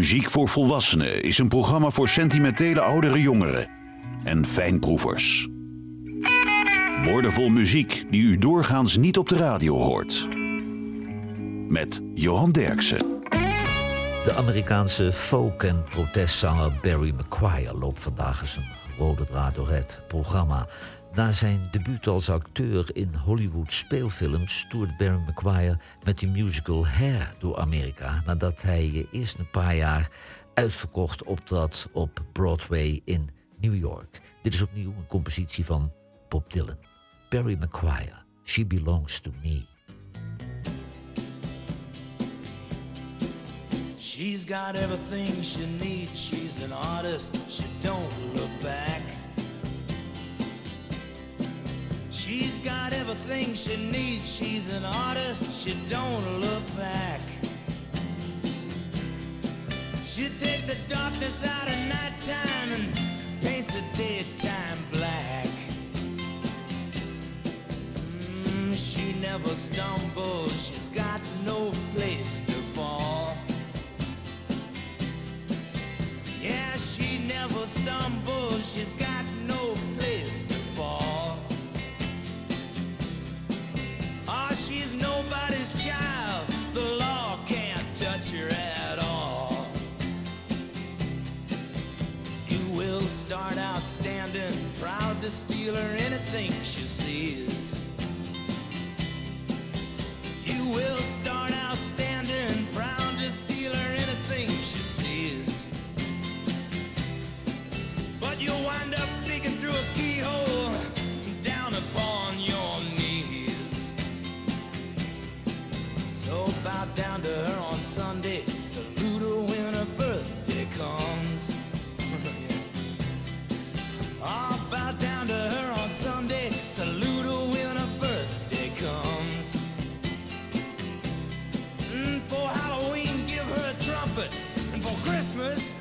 Muziek voor Volwassenen is een programma voor sentimentele oudere jongeren en fijnproevers. Woordenvol muziek die u doorgaans niet op de radio hoort. Met Johan Derksen. De Amerikaanse folk- en protestzanger Barry McGuire loopt vandaag eens een rode draad door het programma. Na zijn debuut als acteur in Hollywood speelfilms toerde Barry McGuire met de musical Hair door Amerika. Nadat hij eerst een paar jaar uitverkocht optrad op Broadway in New York. Dit is opnieuw een compositie van Bob Dylan. Barry McGuire, She Belongs to Me. She's got everything she needs. She's an artist. She don't look back. She's got everything she needs. She's an artist. She don't look back. She take the darkness out of nighttime and paints the daytime black. Mm, she never stumbles. She's got no place to fall. Yeah, she never stumbles. She's got no place to fall. Ah, she's nobody's child. The law can't touch her at all. You will start out standing, proud to steal her anything she sees. You will start Christmas,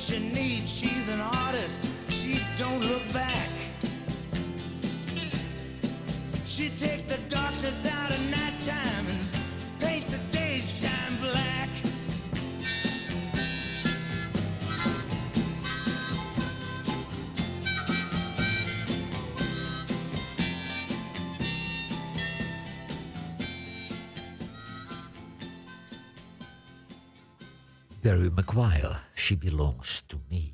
she needs. She's an artist. She don't look back. She take the darkness out of nighttime and paints the daytime black. Barry McGuire, Belongs to Me.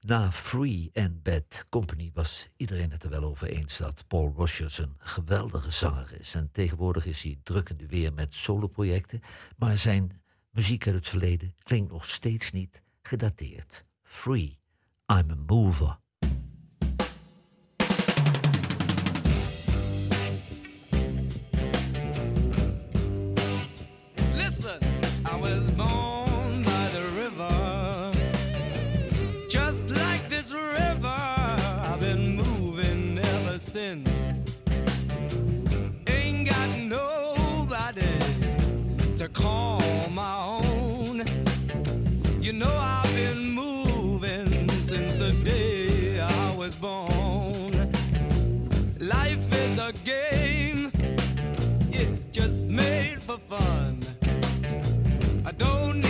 Na Free and Bad Company was iedereen het er wel over eens dat Paul Rogers een geweldige zanger is. En tegenwoordig is hij druk in de weer met soloprojecten, maar zijn muziek uit het verleden klinkt nog steeds niet gedateerd. Free, I'm a mover. For fun. I don't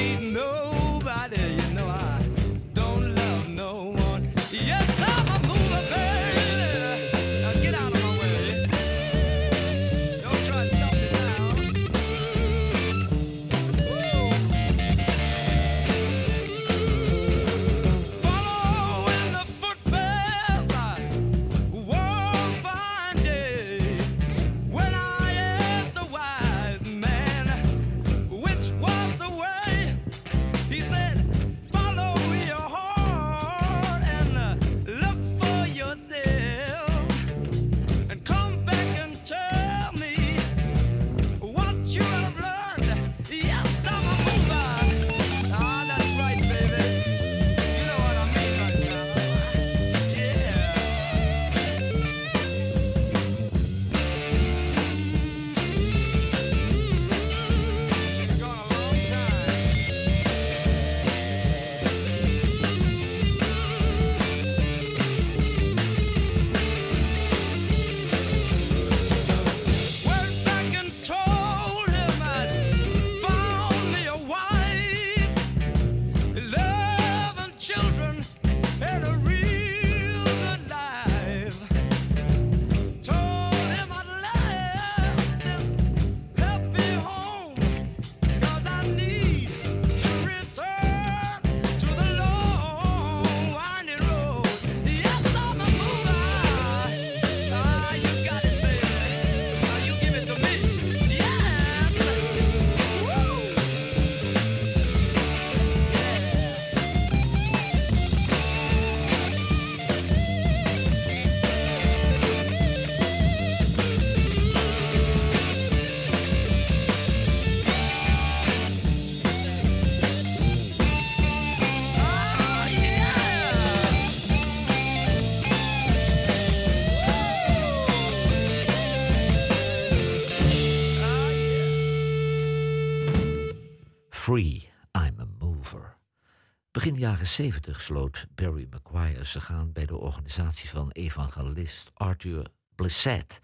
Begin jaren 70 sloot Barry McGuire zich aan bij de organisatie van evangelist Arthur Blissett.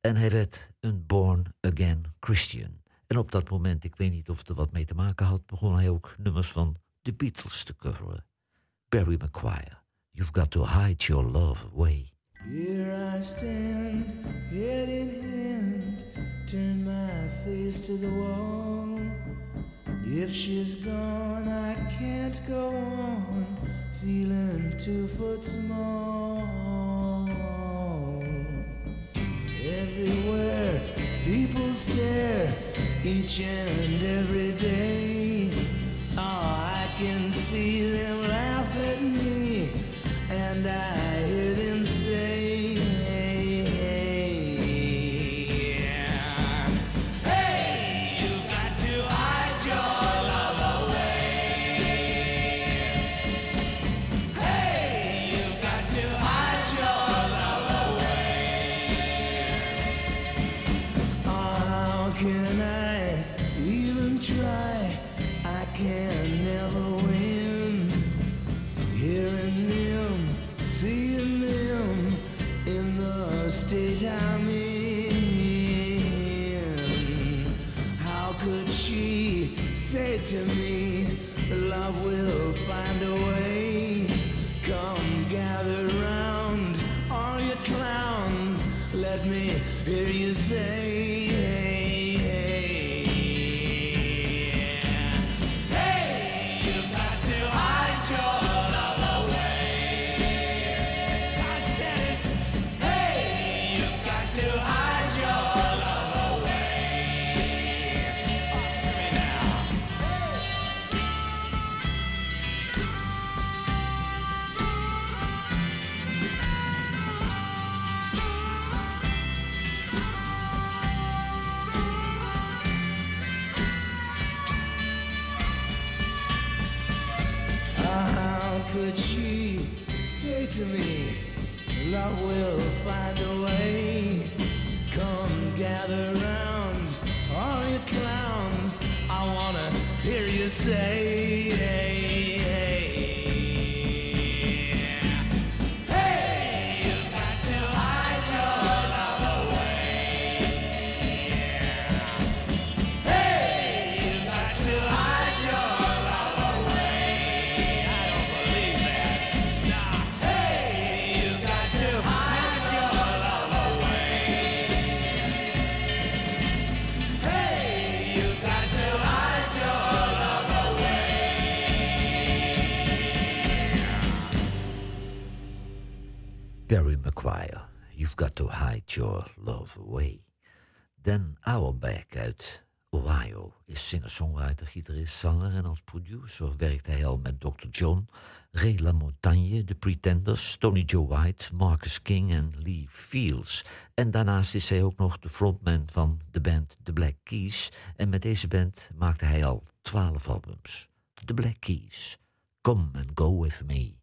En hij werd een born again Christian. En op dat moment, ik weet niet of het er wat mee te maken had, begon hij ook nummers van de Beatles te coveren. Barry McGuire, You've Got to Hide Your Love Away. Here I stand, head in hand, turn my face to the wall. If she's gone, I can't go on, feeling two foot small. Everywhere people stare, each and every day. Oh, I can see them laugh at me, and I say to me, Love will find a way? Come gather round, all you clowns. Let me hear you say, find a way? Come gather round, all you clowns. I wanna hear you say, Dr. John, Ray LaMontagne, The Pretenders, Tony Joe White, Marcus King en Lee Fields. En daarnaast is hij ook nog de frontman van de band The Black Keys en met deze band maakte hij al twaalf albums. The Black Keys, Come and Go With Me.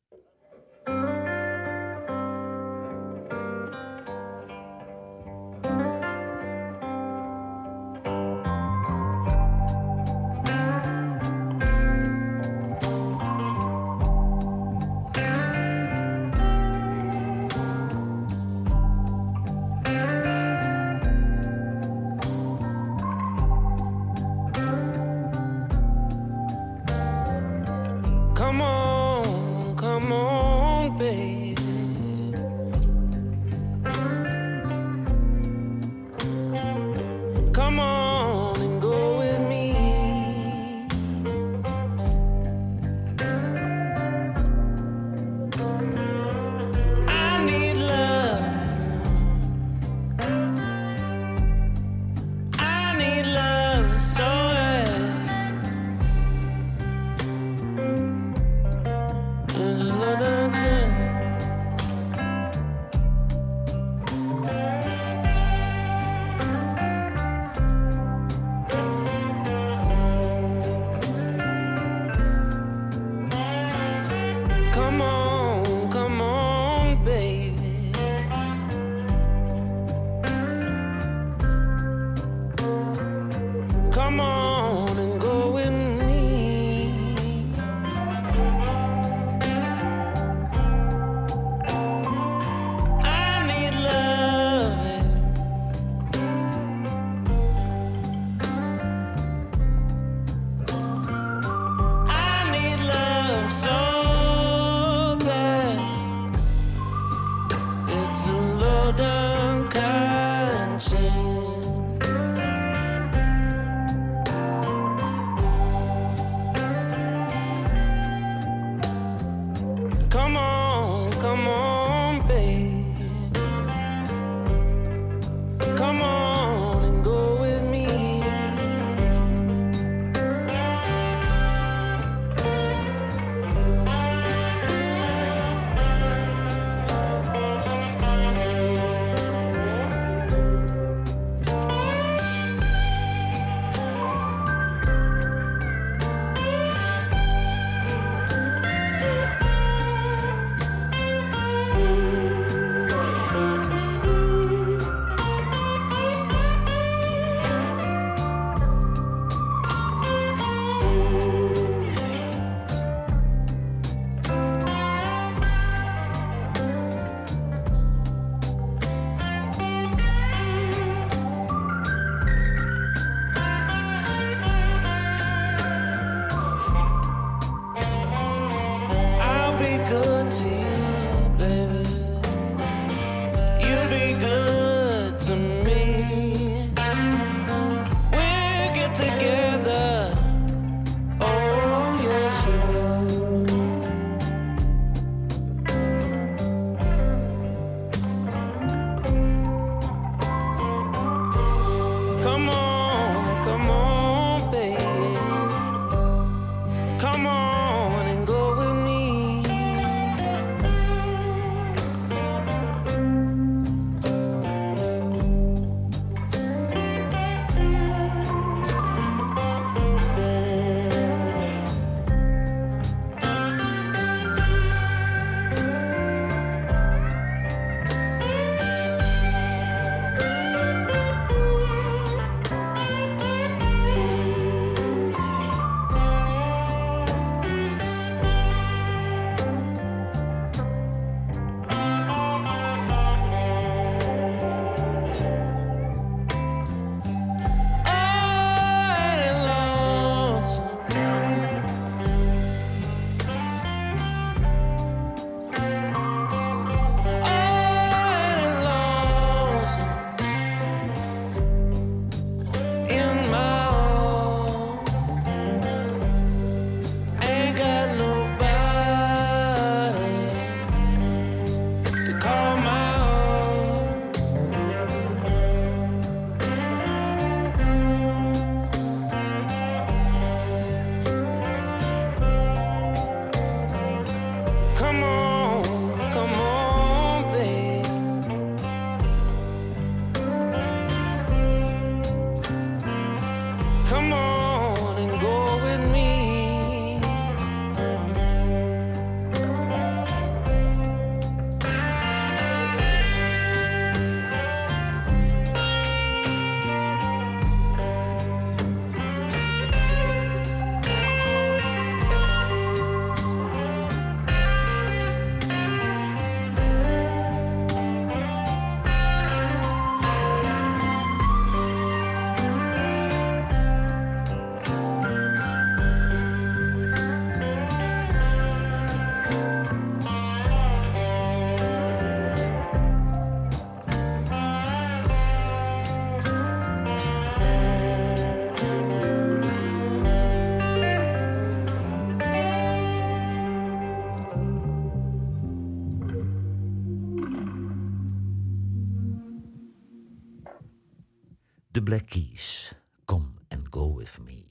Black Keys, Come and Go With Me.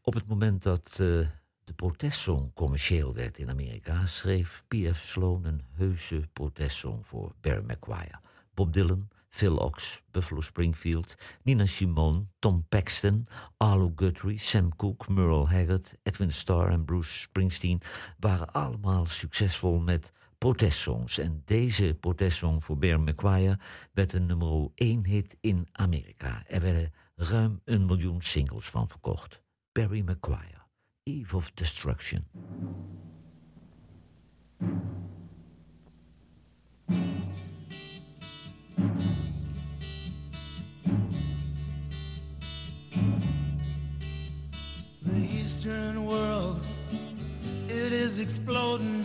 Op het moment dat uh, de protestsong commercieel werd in Amerika, schreef P.F. Sloan een heuse protestsong voor Barry McGuire. Bob Dylan, Phil Ox, Buffalo Springfield, Nina Simone, Tom Paxton, Arlo Guthrie, Sam Cooke, Merle Haggard, Edwin Starr en Bruce Springsteen waren allemaal succesvol met protestsongs. En deze protestsong voor Bear McGuire werd een nummer 1 hit in Amerika. Er werden ruim een miljoen singles van verkocht. Barry McGuire, Eve of Destruction. The Eastern world, it is exploding,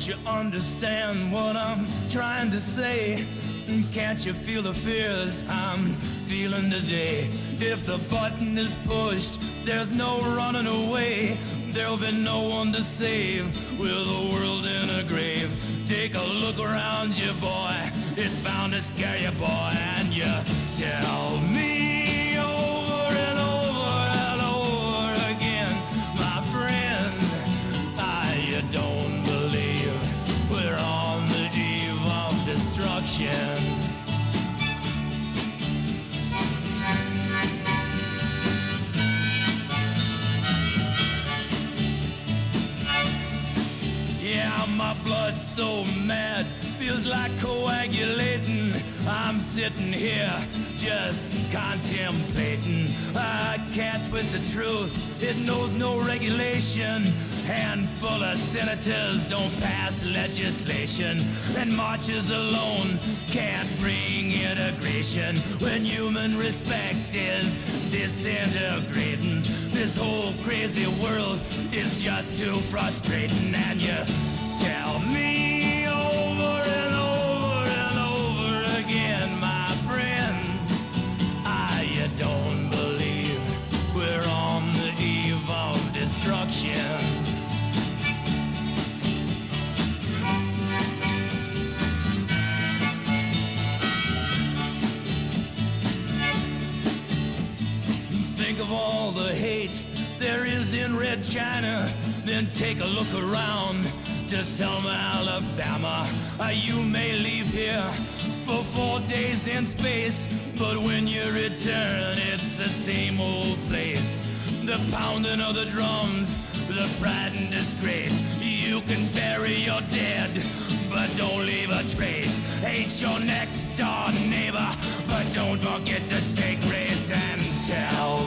Don't you understand what I'm trying to say? Can't you feel the fears I'm feeling today? If the button is pushed, there's no running away. There'll be no one to save with the world in a grave. Take a look around you, boy. It's bound to scare you, boy. And you tell me destruction. Yeah, my blood's so mad, feels like coagulating. I'm sitting here just contemplating. I can't twist the truth, it knows no regulation. Handful of senators don't pass legislation, and marches alone can't bring integration when human respect is disintegrating. This whole crazy world is just too frustrating, and you China. Then take a look around to Selma, Alabama. Uh, you may leave here for four days in space, but when you return, it's the same old place. The pounding of the drums, the pride and disgrace. You can bury your dead, but don't leave a trace. Hate your next door neighbor, but don't forget to say grace and tell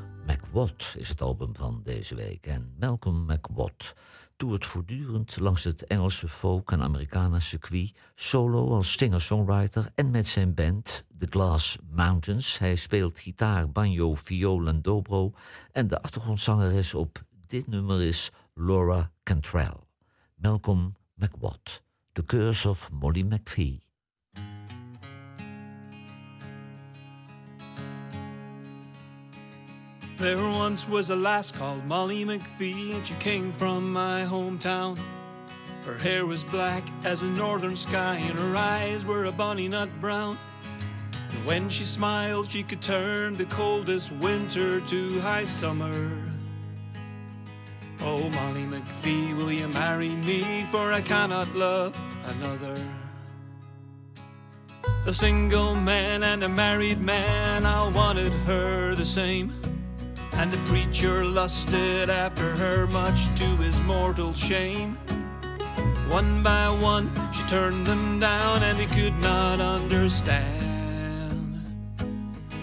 McWatt is het album van deze week. En Malcolm McWatt toert voortdurend langs het Engelse folk- en Americana-circuit, solo als singer-songwriter en met zijn band The Glass Mountains. Hij speelt gitaar, banjo, viool en dobro. En de achtergrondzangeres op dit nummer is Laura Cantrell. Malcolm McWatt, The Curse of Molly McPhee. There once was a lass called Molly McPhee, and she came from my hometown. Her hair was black as a northern sky, and her eyes were a bonny nut brown. And when she smiled, she could turn the coldest winter to high summer. Oh, Molly McPhee, will you marry me? For I cannot love another. A single man and a married man, I wanted her the same. And the preacher lusted after her, much to his mortal shame. One by one, she turned them down, and he could not understand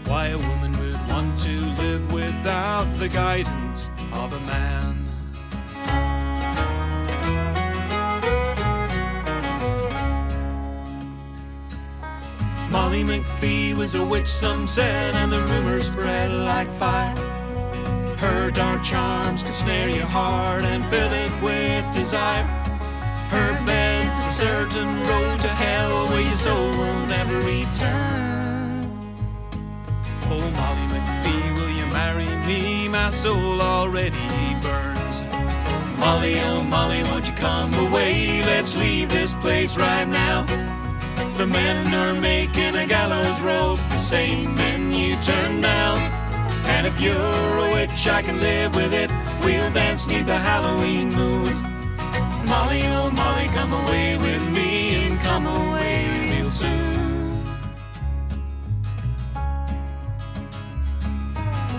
why a woman would want to live without the guidance of a man. Molly McPhee was a witch, some said, and the rumors spread like fire. Her dark charms could snare your heart and fill it with desire. Her bed's a certain road to hell where your soul will never return. Oh, Molly McPhee, will you marry me? My soul already burns. Molly, oh, Molly, won't you come away? Let's leave this place right now. The men are making a gallows rope, the same men you turned down. And if you're a witch, I can live with it. We'll dance neath the Halloween moon. Molly, oh Molly, come away with me and come away real soon.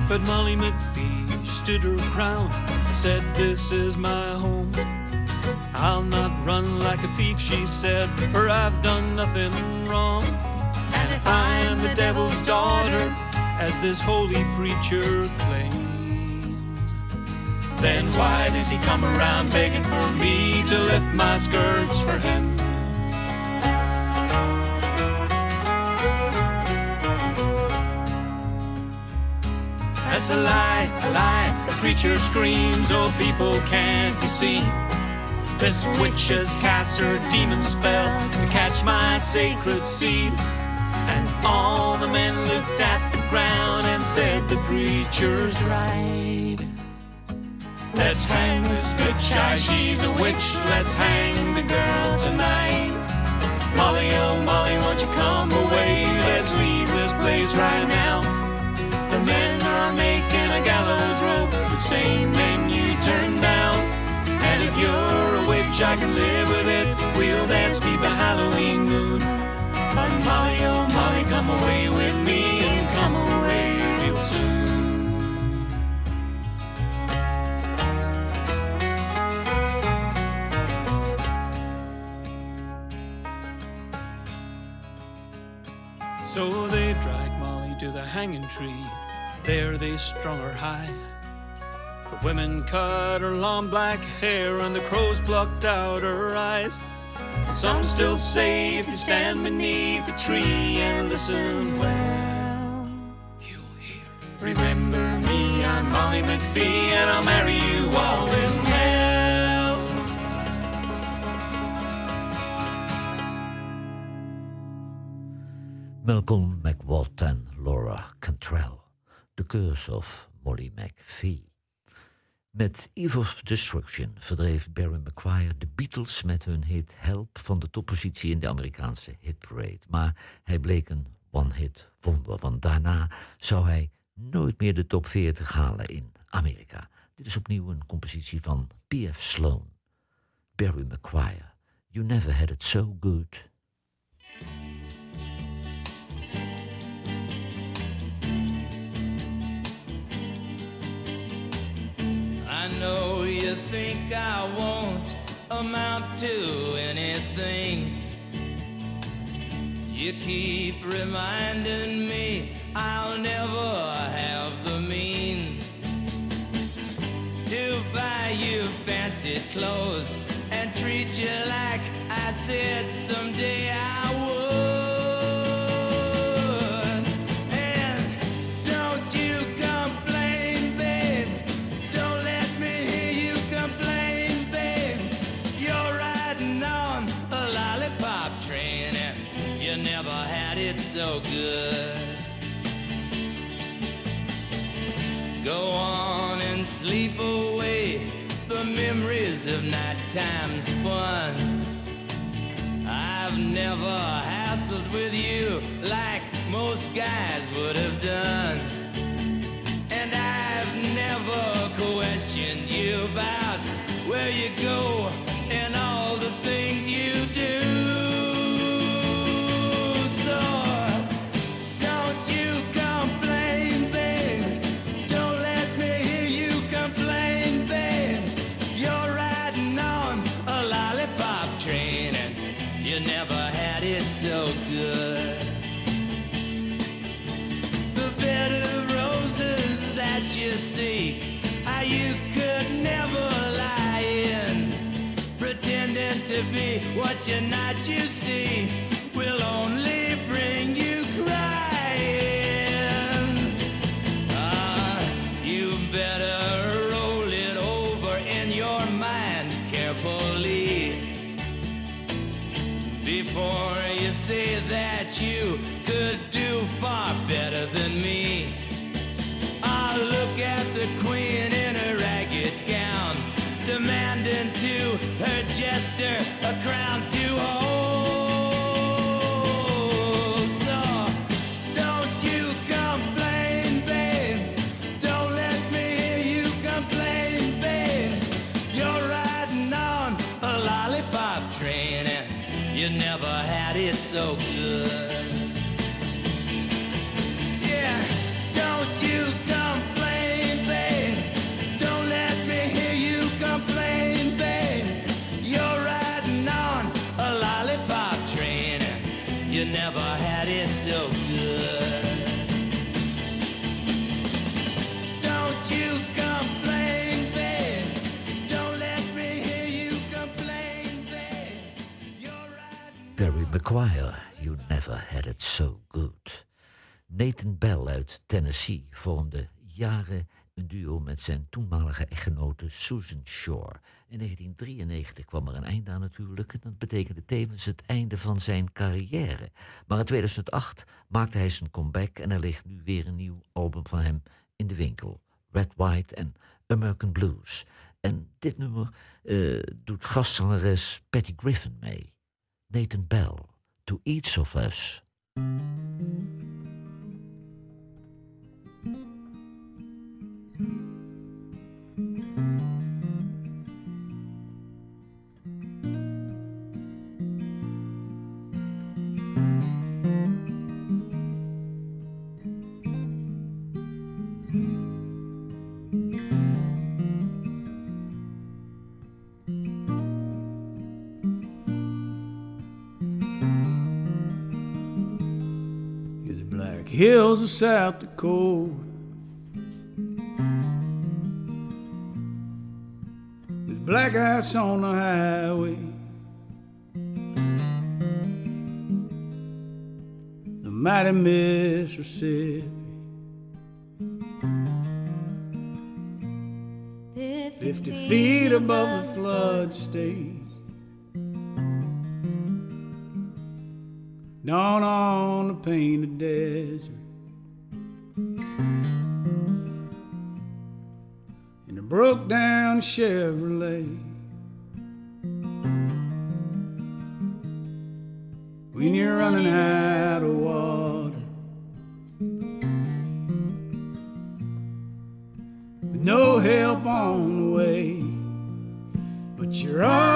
But Molly McPhee stood her ground said, This is my home. I'll not run like a thief, she said, for I've done nothing wrong. And if I'm the devil's daughter, as this holy preacher claims, then why does he come around begging for me to lift my skirts for him? That's a lie, a lie. The preacher screams, oh, people can't be seen. This witch has cast her demon spell to catch my sacred seed. And all the men looked at said the preacher's right. Let's hang this bitch, ah, she's a witch. Let's hang the girl tonight. Molly, oh Molly, won't you come away? Let's leave this place right now. The men are making a gallows rope, the same men you turned down. And if you're a witch, I can live with it. We'll dance beneath the Halloween moon. But Molly, oh Molly, come away with me So they dragged Molly to the hanging tree. There they strung her high. The women cut her long black hair and the crows plucked out her eyes. And some still say if you stand beneath the tree and listen well, you'll hear. Remember me, I'm Molly McPhee, and I'll marry you all in Malcolm McWatt en Laura Cantrell. The Curse of Molly McPhee. Met Eve of Destruction verdreef Barry McGuire de Beatles met hun hit Help van de toppositie in de Amerikaanse hitparade. Maar hij bleek een one-hit wonder, want daarna zou hij nooit meer de top 40 halen in Amerika. Dit is opnieuw een compositie van P.F. Sloan. Barry McGuire, You Never Had It So Good. Keep reminding me I'll never have the means to buy you fancy clothes and treat you like I said someday I time's fun. I've never hassled with you like most guys would have done. And I've never questioned you about where you go you see how you could never lie in. Pretending to be what you're not, you see, McGuire, You Never Had It So Good. Nathan Bell uit Tennessee vormde jaren een duo met zijn toenmalige echtgenote Susan Shore. In 1993 kwam er een einde aan natuurlijk en dat betekende tevens het einde van zijn carrière. Maar in 2008 maakte hij zijn comeback en er ligt nu weer een nieuw album van hem in de winkel. Red, White en American Blues. En dit nummer eh, doet gastzangeres Patty Griffin mee. Nathan Bell, To Each of Us. Hills of South Dakota. There's black ice on the highway. The mighty Mississippi. Fifty feet above the flood stage. Down on the painted desert. In a broke down Chevrolet. When you're running out of water. With no help on the way. But you're all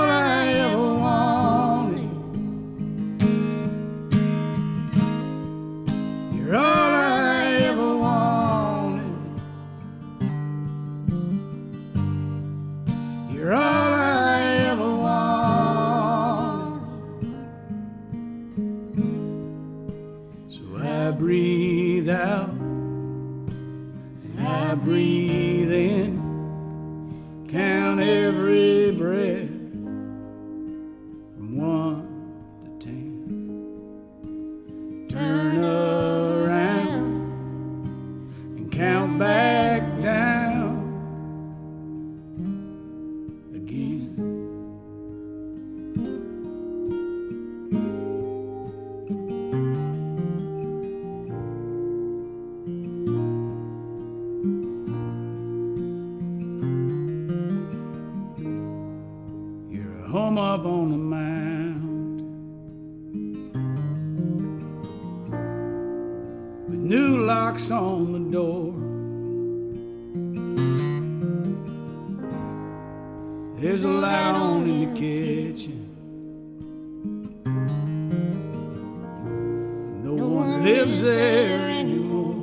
lives there anymore.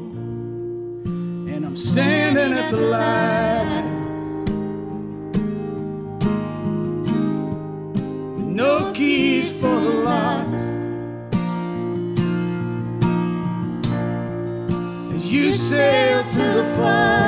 And I'm standing at the light. With no keys for the locks. As you sail through the fog.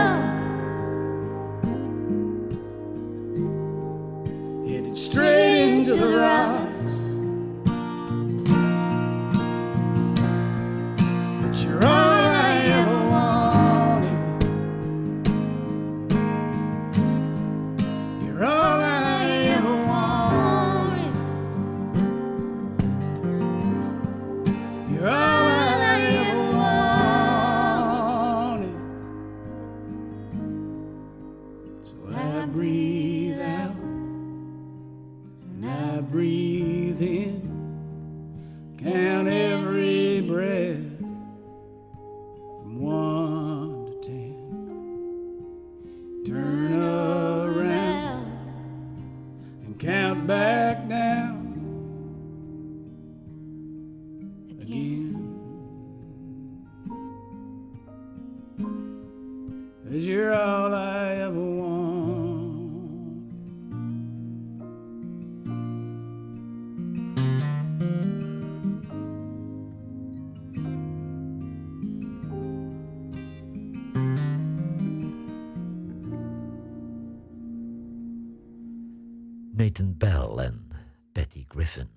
Nathan Bell en Betty Griffin,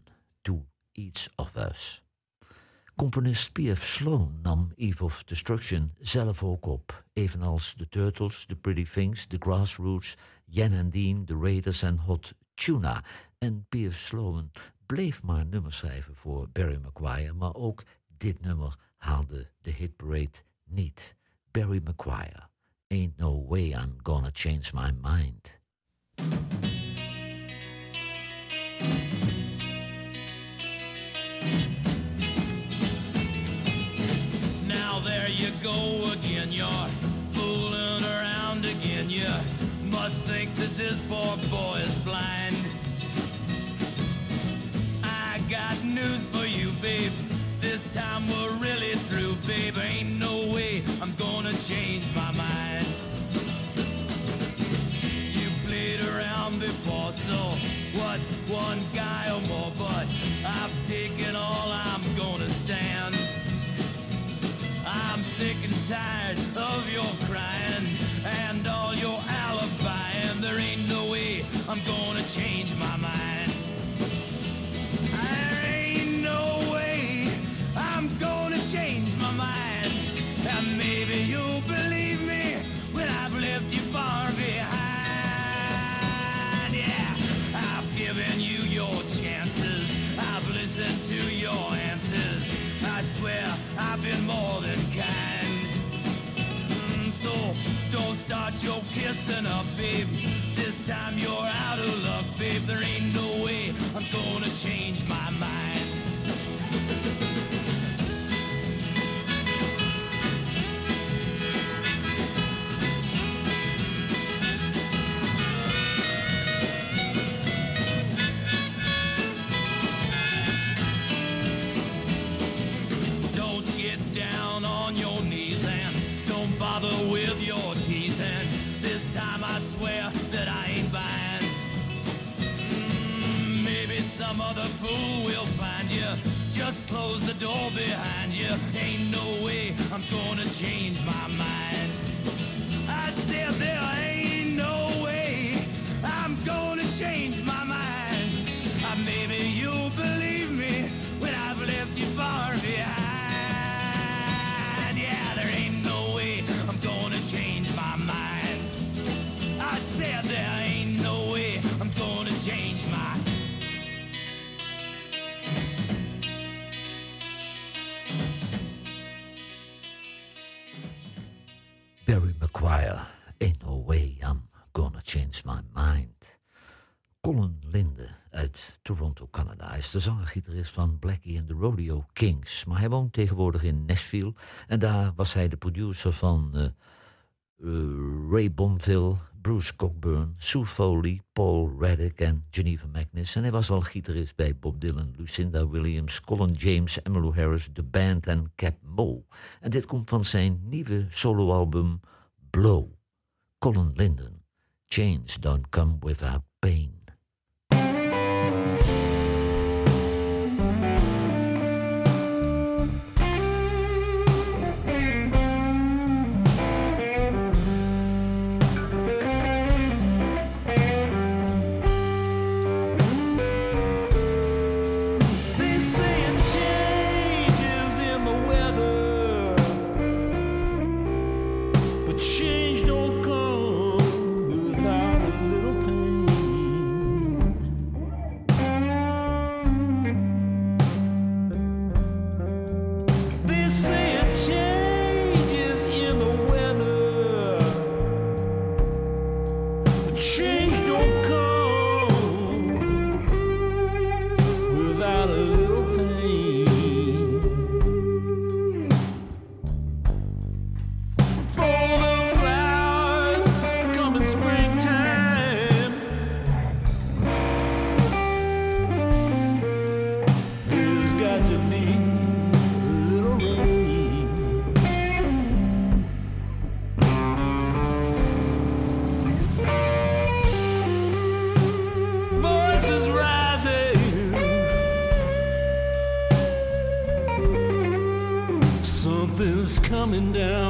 To Each of Us. Componist P.F. Sloan nam Eve of Destruction zelf ook op, evenals The Turtles, The Pretty Things, The Grassroots, Jan and Dean, The Raiders en Hot Tuna. En P.F. Sloan bleef maar nummers schrijven voor Barry Maguire, maar ook dit nummer haalde de hitparade niet. Barry Maguire, Ain't No Way I'm Gonna Change My Mind. Go again, you're fooling around again. You must think that this poor boy is blind. I got news for you, babe. This time we're really through, babe. Ain't no way I'm gonna change my mind. You played around before, so what's one guy or more? But I've taken all I'm sick and tired of your crying and all your alibi, and there ain't no way I'm gonna change my mind. Kissing up, babe. This time you're out of luck, babe. There ain't no way I'm gonna change my mind. Just close the door behind you. Ain't no way I'm gonna change my Zanger-gitarist van Blackie and the Rodeo Kings. Maar hij woont tegenwoordig in Nashville. En daar was hij de producer van uh, uh, Ray Bonville, Bruce Cockburn, Sue Foley, Paul Reddick en Geneva Magnus. En hij was al gitarist bij Bob Dylan, Lucinda Williams, Colin James, Emmylou Harris, The Band en Cap Mo. En dit komt van zijn nieuwe soloalbum Blow. Colin Linden. Chains don't come without pain. coming down.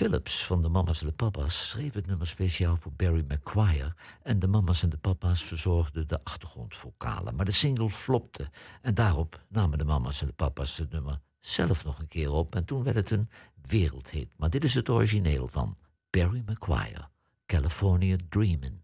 Phillips van de Mamas en de Papa's schreef het nummer speciaal voor Barry McGuire en de Mamas en de Papa's verzorgden de achtergrondvokalen. Maar de single flopte en daarop namen de Mamas en de Papa's het nummer zelf nog een keer op en toen werd het een wereldhit. Maar dit is het origineel van Barry McGuire, California Dreamin'.